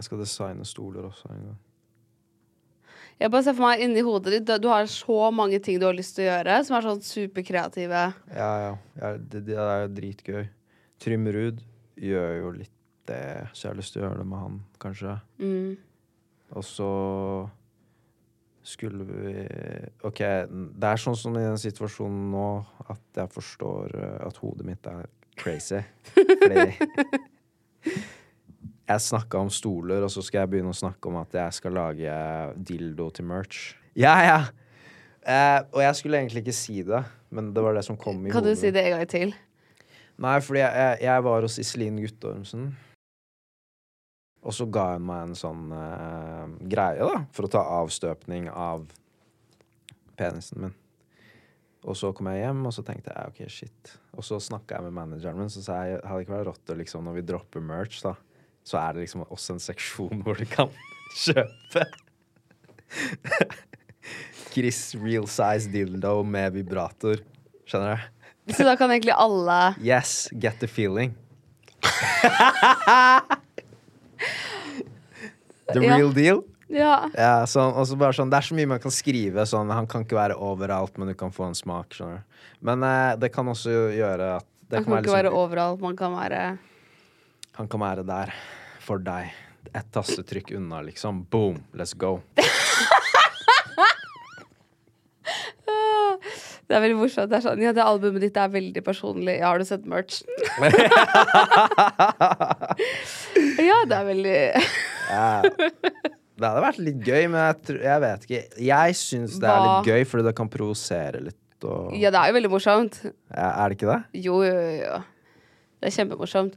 Jeg skal designe stoler også en gang. Jeg bare ser for meg inni hodet ditt, du har så mange ting du har lyst til å gjøre, som er sånn superkreative. Ja, ja. ja det, det er jo dritgøy. Trym Ruud gjør jo litt det, så jeg har lyst til å gjøre det med han, kanskje. Mm. Og så skulle vi OK, det er sånn som i den situasjonen nå at jeg forstår eh, at hodet mitt er crazy. Fordi jeg snakka om stoler, og så skal jeg begynne å snakke om at jeg skal lage dildo til merch. Ja, ja! Eh, og jeg skulle egentlig ikke si det, men det var det som kom i Kan du hodet. si det en gang til? Nei, fordi jeg, jeg, jeg var hos Iselin Guttormsen. Og så ga hun meg en sånn eh, greie, da, for å ta avstøpning av penisen min. Og så kom jeg hjem, og så tenkte jeg OK, shit. Og så snakka jeg med manageren min, så sa jeg hadde det ikke vært rått å liksom, når vi dropper merch, da, så er det liksom også en seksjon hvor du kan kjøpe Chris real size dildo med vibrator. Skjønner du? Så da kan egentlig alle Yes, get the feeling. the Ja. real deal. Ja. Ja, sånn, sånn, Det er så mye man kan skrive. Sånn, Han kan ikke være overalt, men du kan få en smak. skjønner Men eh, det kan også gjøre at det Man kan være ikke være liksom- overalt. Man kan være Han kan være der for deg. Et tastetrykk unna, liksom. Boom, let's go. Det er veldig morsomt. Det er sånn, ja, det albumet ditt er veldig personlig. Ja, har du sett merch? ja, det er veldig Ja. Det hadde vært litt gøy, men jeg, tror, jeg vet ikke. Jeg syns det er litt gøy, fordi det kan provosere litt. Og, Ja, det er jo veldig morsomt. Ja, er det ikke det? Jo, jo, jo. jo. Det er kjempemorsomt.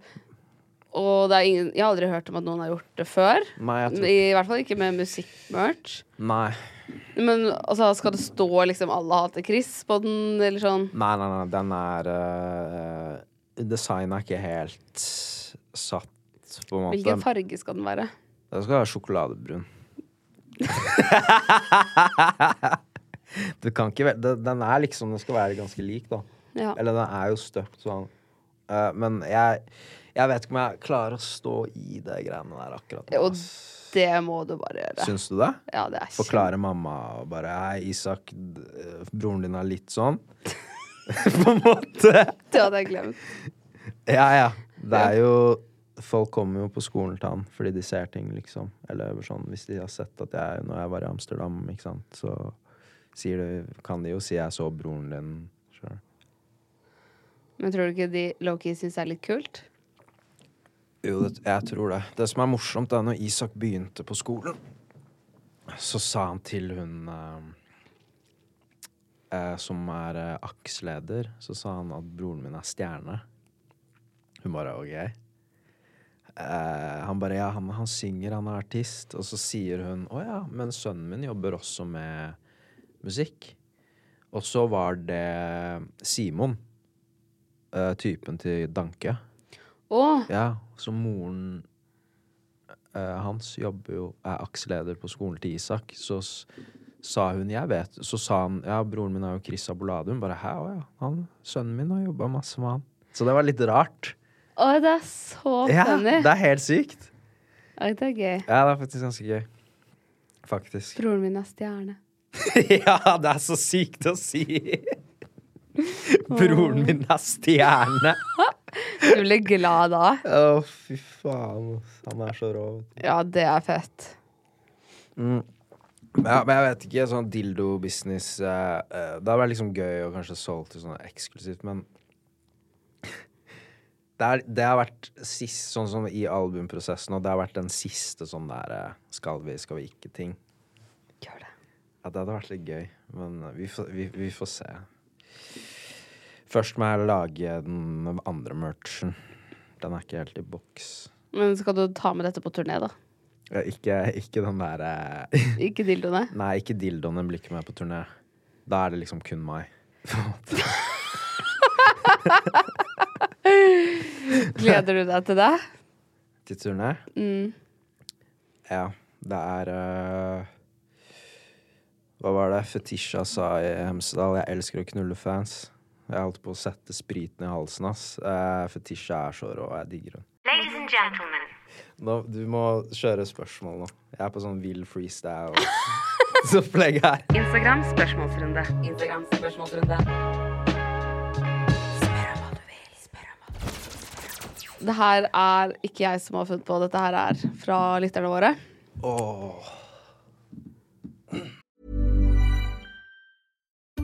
Og det ingen, jeg har aldri hørt om at noen har gjort det før. Nei, I hvert fall ikke med musikkmerch. Nei. Men altså, skal det stå liksom 'Alle hater Chris' på den, eller sånn? Nei, nei, nei, den er uh, Designet er ikke helt satt, på en måte. Hvilken farge skal den være? Den skal være sjokoladebrun. du kan ikke vel- Den er liksom Den skal være ganske lik, da. Ja. Eller den er jo støpt sånn. Uh, men jeg Jeg vet ikke om jeg klarer å stå i det greiene der akkurat nå. Og det må du bare gjøre. Syns du det? Ja, det er Forklare mamma og bare Hei, Isak, eh, broren din er litt sånn. på en måte. Det hadde jeg glemt. Ja, ja. Det er jo Folk kommer jo på skolen til han fordi de ser ting, liksom. Eller sånn hvis de har sett at jeg Når jeg var i Amsterdam, ikke sant, så sier de, kan de jo si jeg så broren din. Skjønner? Men tror du ikke de low-key syns det er litt kult? Jo, det, jeg tror det. Det som er morsomt, er når Isak begynte på skolen, så sa han til hun eh, eh, som er eh, AKS-leder, så sa han at broren min er stjerne. Hun bare OK. Eh, han bare ja, han, han synger, han er artist. Og så sier hun å ja, men sønnen min jobber også med musikk. Og så var det Simon, eh, typen til Danke. Å, Ja, så moren eh, hans jobber jo Er akseleder på skolen til Isak. Så sa hun Jeg vet Så sa han Ja, broren min er jo Chris Abolade. Hun bare Hæ, å ja. Han, sønnen min har jobba masse med han. Så det var litt rart. å, det er så Ja, det er helt sykt. Å, det er gøy. Ja, det er faktisk ganske gøy. Faktisk. Broren min er stjerne. ja, det er så sykt å si. Broren min er stjerne. Du blir glad da? Å, fy faen. Han er så rå. Ja, det er fett. Mm. Ja, men jeg vet ikke, sånn dildo-business eh, eh, Det hadde vært liksom gøy å kanskje solgt til sånn eksklusivt, men det, er, det har vært sist, sånn som i albumprosessen, og det har vært den siste sånn der eh, skal vi, skal vi ikke-ting. Gjør det. Ja, det hadde vært litt gøy, men vi får, vi, vi får se. Først må jeg lage den andre merchen. Den er ikke helt i boks. Men skal du ta med dette på turné, da? Ja, Ikke, ikke den derre eh, Ikke dildoene? Nei, ikke dildoene blir ikke med på turné. Da er det liksom kun meg. Gleder du deg til det? Til turné? Mm. Ja. Det er uh, Hva var det Fetisha sa i Hemsedal? Jeg elsker å knulle fans. Jeg holdt på å sette spriten i halsen hans. Uh, Fetisha er så rå. Jeg digger henne. Ladies and gentlemen, Nå, du må kjøre spørsmål nå. Jeg er på sånn vill freestyle. Så opplegg her. Instagram spørsmålsrunde. Instagram spørsmålsrunde. Det her er ikke jeg som har funnet på, dette her er fra lytterne våre. Åh.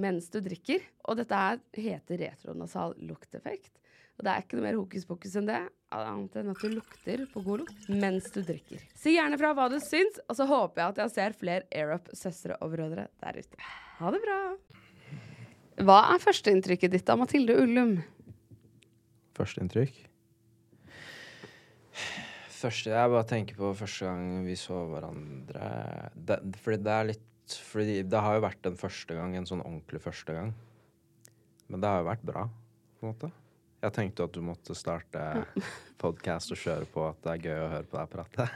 mens du drikker. Og dette her heter retronasal lukteffekt. Og det er ikke noe mer hokus pokus enn det, annet enn at du lukter på god lukt mens du drikker. Si gjerne fra hva du syns, og så håper jeg at jeg ser flere AirUp-søstre og brødre der ute. Ha det bra. Hva er førsteinntrykket ditt av Mathilde Ullum? Førsteinntrykk? Første jeg bare tenker på første gang vi så hverandre det, Fordi det er litt Fordi det har jo vært en første gang, en sånn ordentlig første gang. Men det har jo vært bra, på en måte. Jeg tenkte at du måtte starte podkast og kjøre på at det er gøy å høre på deg prate.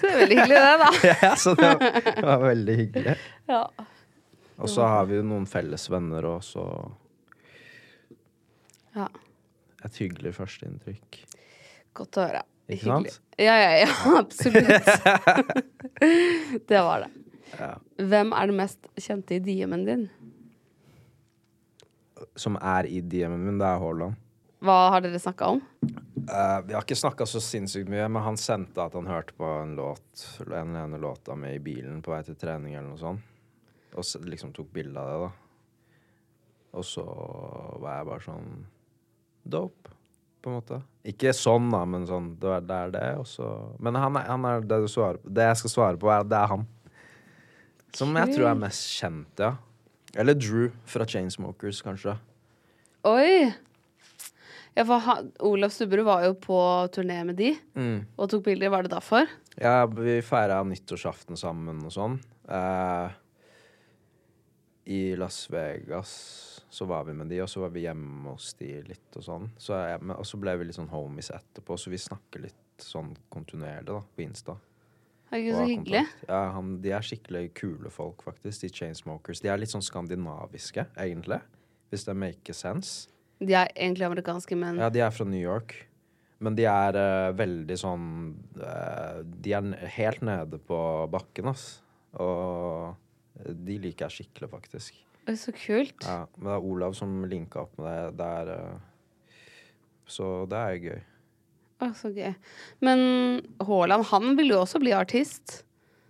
Så det er veldig hyggelig, det, da. ja, så det var, det var veldig hyggelig. Ja. Og så har vi jo noen felles venner òg, så ja. et hyggelig førsteinntrykk. Godt å høre. Ikke Hyggelig. sant? Ja, ja, ja. Absolutt. det var det. Ja. Hvem er den mest kjente i DM-en din? Som er i DM-en min, det er Haaland. Hva har dere snakka om? Uh, vi har ikke snakka så sinnssykt mye, men han sendte at han hørte på en låt En eller annen låt av meg i bilen på vei til trening eller noe sånt. Og liksom tok bilde av det, da. Og så var jeg bare sånn Dope, på en måte. Ikke sånn, da, men sånn Det er det, er det Men han er, han er det du svarer på. Det jeg skal svare på, er det er han. Som jeg tror er mest kjent, ja. Eller Drew fra Chainsmokers, kanskje. Oi! Ja, for han, Olav Stubberud var jo på turné med de Mm. og tok bilder. Var det derfor? Ja, vi feira nyttårsaften sammen og sånn. Eh, I Las Vegas så var vi med de, og så var vi hjemme hos de litt og sånn. Så jeg, men, og så ble vi litt sånn homies etterpå, så vi snakker litt sånn kontinuerlig da, på Insta. Herregud, ikke så hyggelig. Ja, han, de er skikkelig kule folk, faktisk, de Chainsmokers. De er litt sånn skandinaviske, egentlig, hvis det make sense. De er egentlig amerikanske, men Ja, de er fra New York. Men de er uh, veldig sånn uh, De er helt nede på bakken, ass. Og de liker jeg skikkelig, faktisk. Oi, så kult. Ja, men det er Olav som linka opp med det. det er, uh, så det er gøy. Å, så gøy. Men Haaland, han ville jo også bli artist.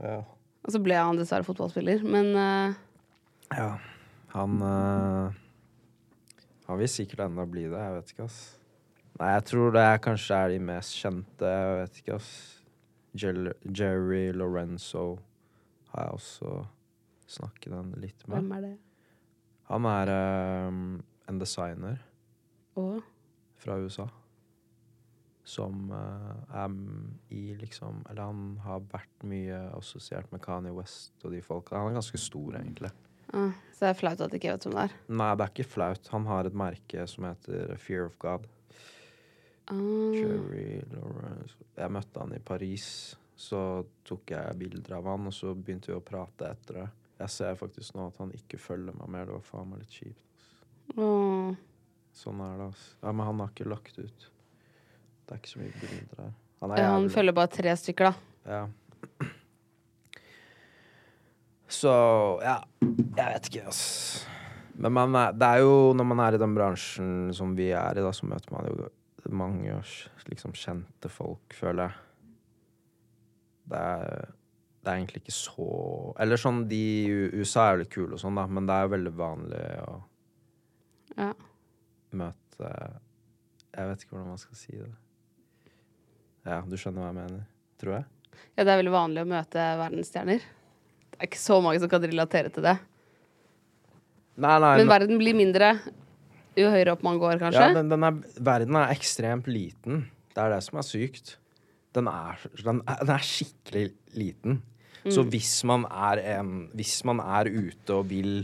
Ja. Og så ble han dessverre fotballspiller, men uh... ja. Han uh... Han vil sikkert enda bli det. Jeg vet ikke, ass. Nei, jeg tror det er kanskje er de mest kjente. Jeg vet ikke, ass. Jerry Lorenzo har jeg også snakket en litt med. hvem er det? Han er um, en designer Og fra USA. Som eh, er i liksom Eller han har vært mye assosiert med Kanye West og de folka. Han er ganske stor, egentlig. Ah, så det er flaut at du ikke vet hvem det er. Nei, det er ikke flaut. Han har et merke som heter Fear of God. Ah, Jerry Lawrence. Jeg møtte han i Paris. Så tok jeg bilder av han, og så begynte vi å prate etter det. Jeg ser faktisk nå at han ikke følger meg mer. Det var faen meg litt kjipt. åh. Sånn er det, altså. Ja, men han har ikke lagt ut. Det er ikke så mye bilder her. Han er han jævlig- følger bare tre stykker, da. Ja. Så ja, jeg vet ikke, ass. Men man er, det er jo når man er i den bransjen som vi er i, da, så møter man jo mange liksom kjente folk, føler jeg. Det er, det er egentlig ikke så Eller sånn, de i USA er jo litt kule og sånn, da, men det er jo veldig vanlig å Ja. møte Jeg vet ikke hvordan man skal si det. Ja, du skjønner hva jeg mener, tror jeg. ja, det er veldig vanlig å møte verdensstjerner. Det er ikke så mange som kan relatere til det. Nei, nei, Men verden blir mindre jo høyere opp man går, kanskje. Ja, den, den er, verden er ekstremt liten. Det er det som er sykt. Den er, den er, den er skikkelig liten. Så hvis man er en Hvis man er ute og vil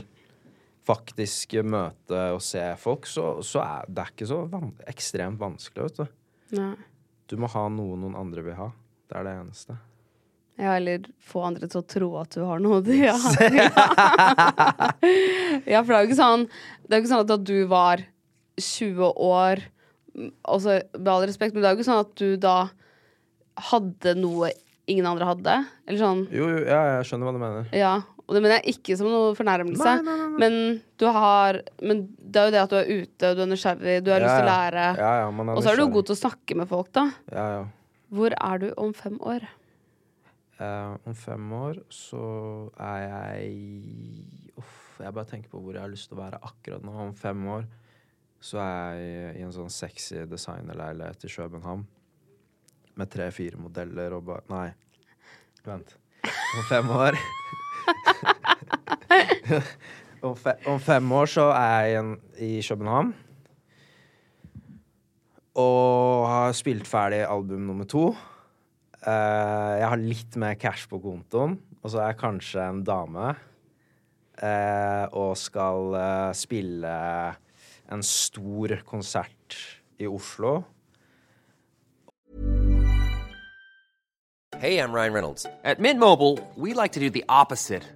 faktisk møte og se folk, så, så er det ikke så van ekstremt vanskelig, vet du. Nei. Du må ha noe noen andre vil ha. Det er det eneste. Ja, eller få andre til å tro at du har noe. Ja, ja for det er jo ikke sånn Det er jo ikke sånn at da du var 20 år Altså, med all respekt, men det er jo ikke sånn at du da hadde noe ingen andre hadde. Eller sånn Jo, jo, ja, jeg skjønner hva du mener. Ja. Og det mener jeg ikke som noe fornærmelse. Men du har Men det er jo det at du er ute, du er nysgjerrig, du har lyst til å lære. Ja, ja, man Og så er du god til å snakke med folk, da. Ja, ja. Hvor er du om fem år? Uh, om fem år så er jeg Uff, jeg bare tenker på hvor jeg har lyst til å være akkurat nå. Om fem år så er jeg i en sånn sexy designerleilighet i København. Med tre-fire modeller og bare Nei, vent. Om fem år om, fe om fem år så er jeg igjen i København. Og har spilt ferdig album nummer to. Uh, jeg har litt mer cash på kontoen, og så er jeg kanskje en dame. Uh, og skal uh, spille en stor konsert i Oslo. Hey, I'm Ryan Reynolds. At Mint Mobile, we like to do the opposite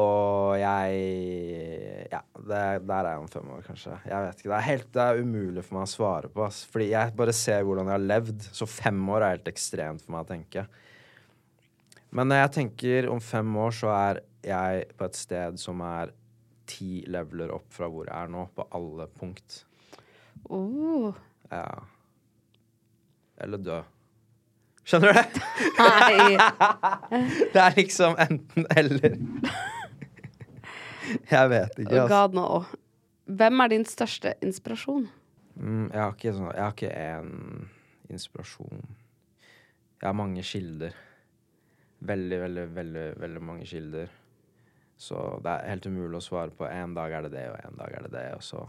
Og jeg Ja, det, der er jeg om fem år, kanskje. Jeg vet ikke. Det er, helt, det er umulig for meg å svare på. Ass. Fordi jeg bare ser hvordan jeg har levd. Så fem år er helt ekstremt for meg å tenke. Men når jeg tenker om fem år, så er jeg på et sted som er ti leveler opp fra hvor jeg er nå, på alle punkt. Oh. Ja. Eller dø. Skjønner du det? Nei. Det er liksom enten eller. Jeg vet ikke, altså. God no. Hvem er din største inspirasjon? Mm, jeg har ikke sånn Jeg har ikke én inspirasjon. Jeg har mange kilder. Veldig, veldig, veldig, veldig mange kilder. Så det er helt umulig å svare på. En dag er det det, og en dag er det det. Og så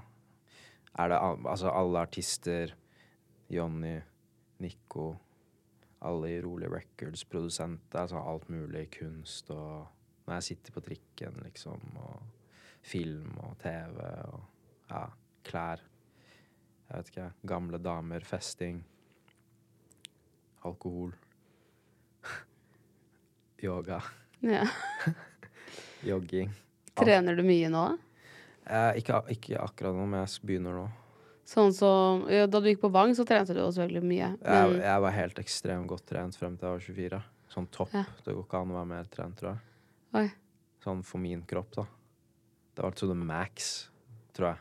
er det altså alle artister. Jonny, Nico, alle i Rolig Records, produsenter. Altså alt mulig. Kunst og Når jeg sitter på trikken, liksom. Og film og TV og ja, klær. Jeg vet ikke. Gamle damer, festing. Alkohol. Yoga. Ja. Jogging. Trener du mye nå? Eh, ikke, ikke akkurat nå, men jeg begynner nå. Sånn som ja, Da du gikk på Vang, så trente du også veldig mye. Jeg, jeg var helt ekstremt godt trent frem til jeg var 24. Sånn topp. Ja. Det går ikke an å være mer trent, tror jeg. Oi, Sånn for min kropp, da. Det var to the max, tror jeg.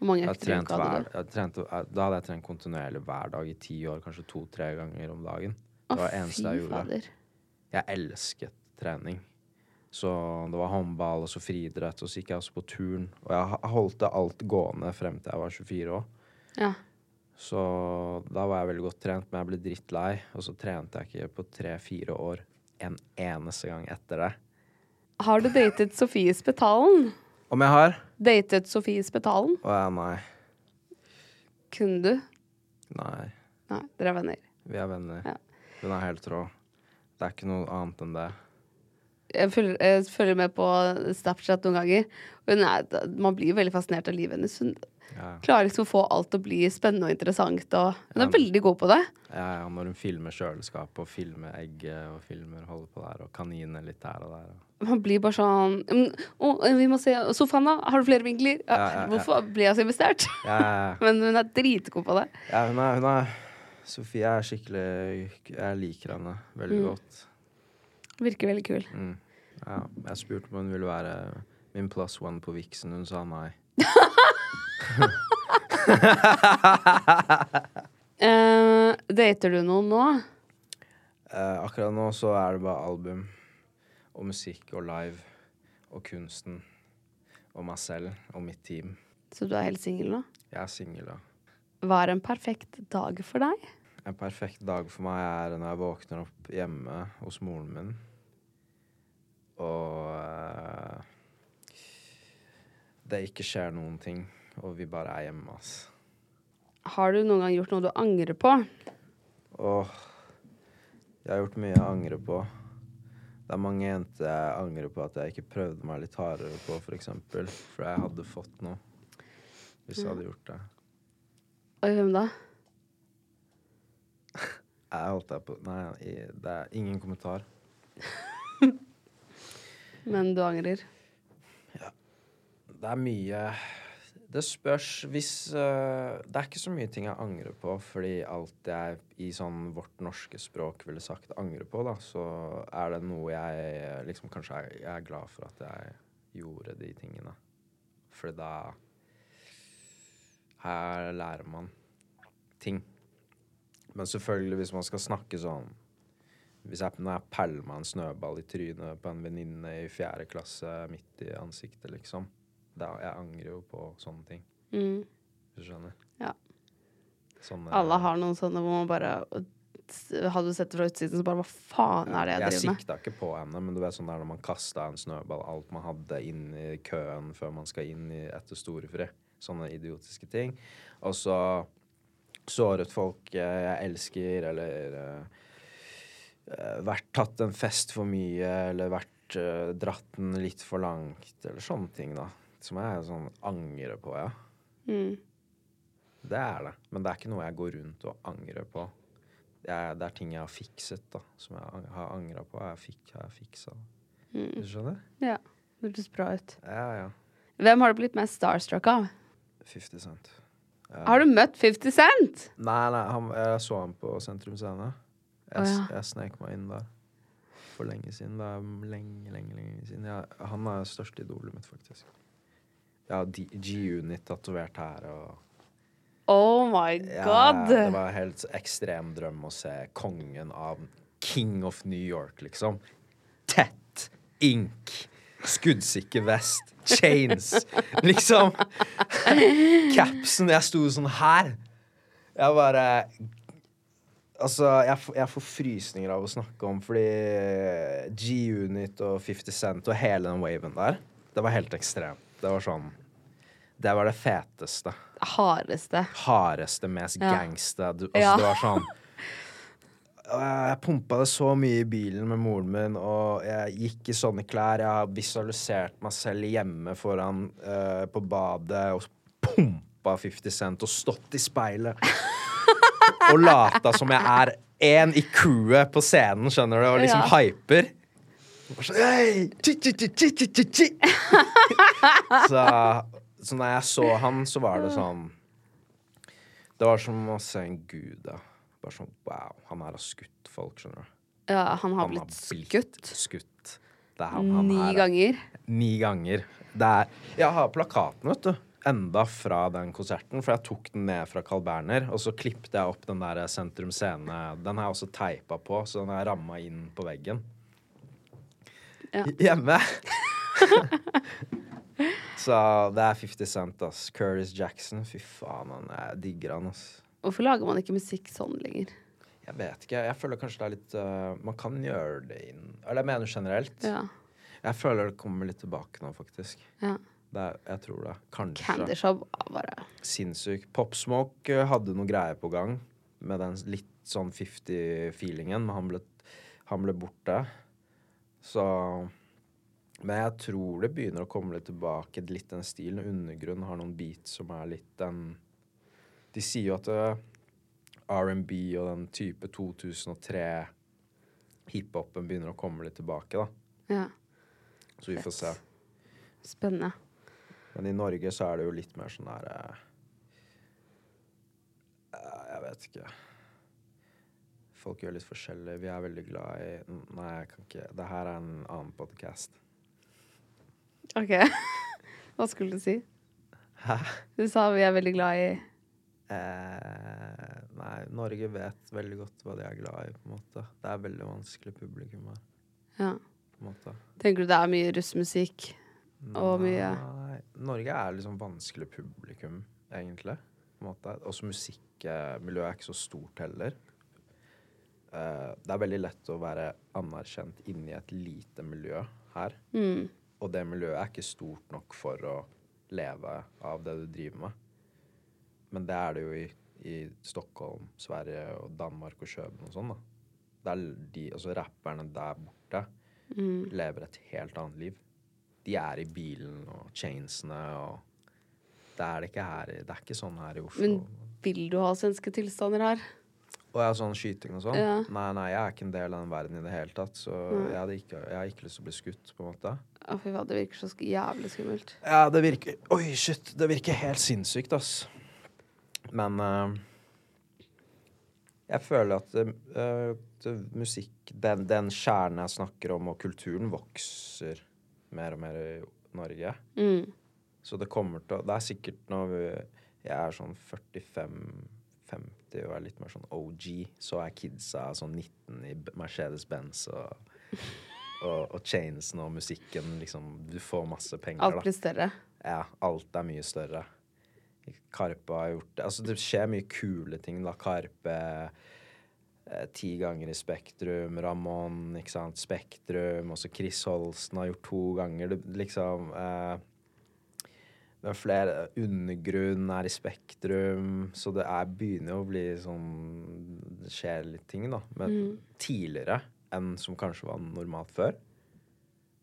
hvor mange økter i uka hadde du? jeg trente, jeg, da hadde jeg trent kontinuerlig hver dag i ti år, kanskje to-tre ganger om dagen. Det var det eneste jeg gjorde. fader. Jeg elsket trening. Så det var håndball og så friidrett, og så gikk jeg også på turn. Og jeg holdt det alt gående frem til jeg var 24 år. Ja. Så da var jeg veldig godt trent, men jeg ble drittlei. Og så trente jeg ikke på tre-fire år en eneste gang etter det. Har du datet Sofie Spetalen? Om jeg har? Datet Sofie Spetalen? Å ja, nei. Kunne du? Nei. Nei, dere er venner. Vi er venner. Ja. Hun er helt rå. Det er ikke noe annet enn det. Jeg følger, jeg følger med på Snapchat noen ganger. Er, man blir jo veldig fascinert av livet hennes. Hun Ja. klarer liksom å få alt til å bli spennende og interessant. Og hun er veldig god på det. Ja, når hun filmer kjøleskapet og filmer egget og filmer holder på der, og kaniner litt der og der. Man blir bare sånn «Mm, Å, vi må se sofaen, da. Har du flere vinkler? Hvorfor ble jeg så investert? Ja, ja, ja. Men hun er dritgod på det. ja hun, er, hun er Sofie er skikkelig Jeg liker henne veldig godt. Virker veldig kul. Mm. Ja, jeg spurte om hun ville være min plus one på Vixen. Hun sa nei. Eh, dater du noen nå? Uh, akkurat nå så er det bare album og musikk og live og kunsten og meg selv og mitt team. Så du er helt singel nå? Jeg er singel. Hva er en perfekt dag for deg? En perfekt dag for meg er når jeg våkner opp hjemme hos moren min. Og uh, det ikke skjer noen ting, og vi bare er hjemme, ass. Har du noen gang gjort noe du angrer på? Åh, jeg har gjort mye jeg angrer på. Det er mange jenter jeg angrer på at jeg ikke prøvde meg litt hardere på, for eksempel. For jeg hadde fått noe hvis jeg hadde gjort det. Oi, hvem da? Jeg holdt deg på Nei, det er ingen kommentar. Men du angrer? Ja. Det er mye Det spørs hvis uh, Det er ikke så mye ting jeg angrer på, fordi alt jeg i sånn vårt norske språk ville sagt angrer på, da, så er det noe jeg liksom kanskje er, jeg er glad for at jeg gjorde de tingene. For da her lærer man ting. Men selvfølgelig, hvis man skal snakke sånn Hvis jeg, når jeg meg en snøball i trynet på en venninne i fjerde klasse midt i ansiktet, liksom da, Jeg angrer jo på sånne ting. Mm. Hvis du skjønner? Ja. Sånne, Alle har noen sånne hvor man bare Hadde du sett det fra utsiden, så bare Hva faen er det jeg, Jeg driver med? sikta ikke på henne, men du vet sånn der når man kasta en snøball, alt man hadde inn i køen før man skal inn i, etter storefri. Sånne idiotiske ting. Og så såret folk eh, jeg elsker, eller eh, vært tatt en fest for mye, eller vært uh, dratt den litt for langt, eller sånne ting, da. Som jeg sånn angrer på, ja. Mm. Det er det. Men det er ikke noe jeg går rundt og angrer på. Det er, det er ting jeg har fikset, da. Som jeg har angra på. Jeg fikk, jeg fiksa. Du skjønner? Ja. Det hørtes bra ut. Ja, ja. Hvem har du blitt mest starstruck av? 50 Cent. Har du møtt 50 Cent? Nei, nei, han, jeg så han på Sentrum Scene. Jeg, oh, ja. jeg snek meg inn der for lenge siden. Det er lenge, lenge, lenge siden. Jeg, han er største idolet mitt, faktisk. Har G-Unit tatovert her og Oh my Ja, god! Det var en helt ekstrem drøm å se kongen av King of New York, liksom. Tett, ink, skuddsikker vest, chains, liksom. Capsen. Jeg sto sånn her. Jeg bare Altså, jeg, jeg får frysninger av å snakke om, fordi G-Unit og 50 Cent og hele den waven der, det var helt ekstremt. Det var sånn Det var det feteste Hardeste. hardeste, mest Ja. gangsta. Du, altså, Ja. Det var sånn Jeg pumpa det så mye i bilen med moren min, og jeg gikk i sånne klær. Jeg har visualisert meg selv hjemme foran uh, på badet og pumpa 50 Cent og stått i speilet. og lata som jeg er en i crewet på scenen, skjønner du, og liksom Ja. hyper. Sånn, «Hey, chi, chi, chi, chi, chi, chi, chi». så, så når jeg så han, så var det sånn Det var som å se en gud. da Bare sånn wow, han her har skutt folk, skjønner du. Ja, han har Han blitt skutt skutt. Det er ni her- ganger. Ni ganger. Det er Jeg har plakaten, vet du. Enda fra den konserten, for jeg tok den ned fra Carl Berner. Og så klippet jeg opp den der Sentrum Scene. Den jeg også teipa på, så den er ramma inn på veggen. Ja. hjemme. Så det er 50 Cent, ass. Curtis Jackson. Fy faen, han, jeg digger han, ass. Hvorfor lager man ikke musikk sånn lenger? Jeg vet ikke. Jeg føler kanskje det er litt uh, Man kan gjøre det inn Eller jeg mener generelt. Ja. Jeg føler det kommer litt tilbake nå, faktisk. ja. Det er, jeg tror det. Kanskje. Candy Shop bare Sinnssyk. Popsmoke øh, hadde noe greier på gang med den litt sånn 50-feelingen, men han ble, han ble borte. Så Men jeg tror det begynner å komme litt tilbake, litt den stilen. Undergrunn har noen beats som er litt den De sier jo at øh, R&B og den type 2003 hiphopen begynner å komme litt tilbake, da. Ja. Så vi får se. Spennende. Men i Norge så er det jo litt mer sånn der eh, eh, Jeg vet ikke. Folk gjør litt forskjellig. Vi er veldig glad i Nei, jeg kan ikke Det her er en annen podkast. OK. Hva skulle du si? Hæ? Du sa vi er veldig glad i Eh, nei, Norge vet veldig godt hva de er glad i, på en måte. Det er veldig vanskelig publikum her, Ja. på en måte. Tenker du det er mye russmusikk? Og mye Nei, Norge er liksom vanskelig publikum, egentlig. På en måte. Også musikkmiljøet er ikke så stort heller. Eh, det er veldig lett å være anerkjent inni et lite miljø her. mm. Og det miljøet er ikke stort nok for å leve av det du driver med. Men det er det jo i, i Stockholm, Sverige og Danmark og København og sånn, da. Det er de, altså rapperne der borte Mm. lever et helt annet liv. De er i bilen og chainsene og Det er det ikke her. Det er ikke sånn her i Oslo. Men vil du ha svenske tilstander her? Og jeg har sånn skyting og sånn. Ja. Nei, nei, jeg er ikke en del av den verden i det hele tatt. Så jeg, hadde ikke, jeg har ikke lyst til å bli skutt, på en måte. Å, fy faen, det virker så jævlig skummelt. Ja, det virker Oi, shit. Det virker helt sinnssykt, ass. Men uh, jeg føler at uh, musikk den, den kjernen jeg snakker om, og kulturen, vokser mer og mer i Norge. Mm. Så det kommer til å Det er sikkert når jeg er sånn 45-50 og er litt mer sånn OG, så er kidsa sånn 19 i Mercedes-Benz og, og, og chainsen og musikken liksom Du får masse penger, Alt da. blir større. Ja, alt er mye større. Karpe har gjort det. Altså, det skjer mye kule ting, da. Karpe eh, ti ganger i Spektrum, Ramón, ikke sant, Spektrum, også Chris Holsten har gjort to ganger. Det liksom eh, det er flere Undergrunn er i Spektrum, så det er, begynner jo å bli sånn Det skjer litt ting, da. Men tidligere enn som kanskje var normalt før.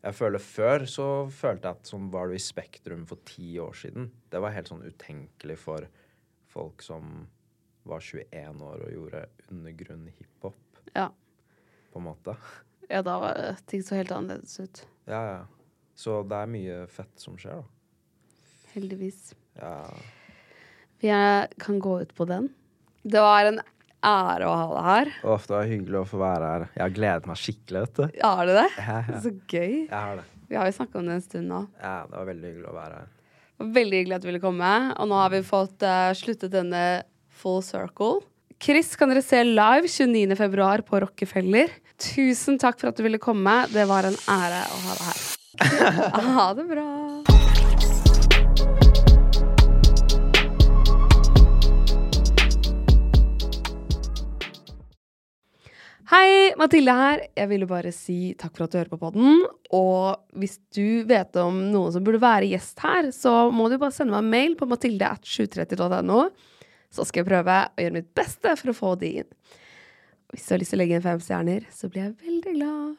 Jeg føler Før så følte jeg at sånn var du i Spektrum for ti år siden. Det var helt sånn utenkelig for folk som var 21 år og gjorde undergrunn hiphop, Ja. på en måte. ja, da var ting så helt annerledes ut. Ja, ja. Så det er mye fett som skjer, da. Heldigvis. Ja. Vi er, kan gå ut på den. Det var en ære å ha deg her. Uff, det var hyggelig å få være her. Jeg har gledet meg skikkelig, vet du. Har Er det? Ja, ja. Så gøy. Jeg har det. Vi har jo snakka om det en stund nå. Ja, det var veldig hyggelig å være her. Veldig hyggelig at du ville komme. Og nå har vi fått uh, sluttet denne full circle. Chris kan dere se live 29. februar på Rockefeller. Tusen takk for at du ville komme. Det var en ære å ha deg her. Ha det bra. Hei, Mathilde her. Jeg ville bare si takk for at du hører på podden. Og hvis du vet om noen som burde være gjest her, så må du bare sende meg en mail på mathilde.730.no. Så skal jeg prøve å gjøre mitt beste for å få de inn. Hvis du har lyst til å legge inn fem stjerner, så blir jeg veldig glad.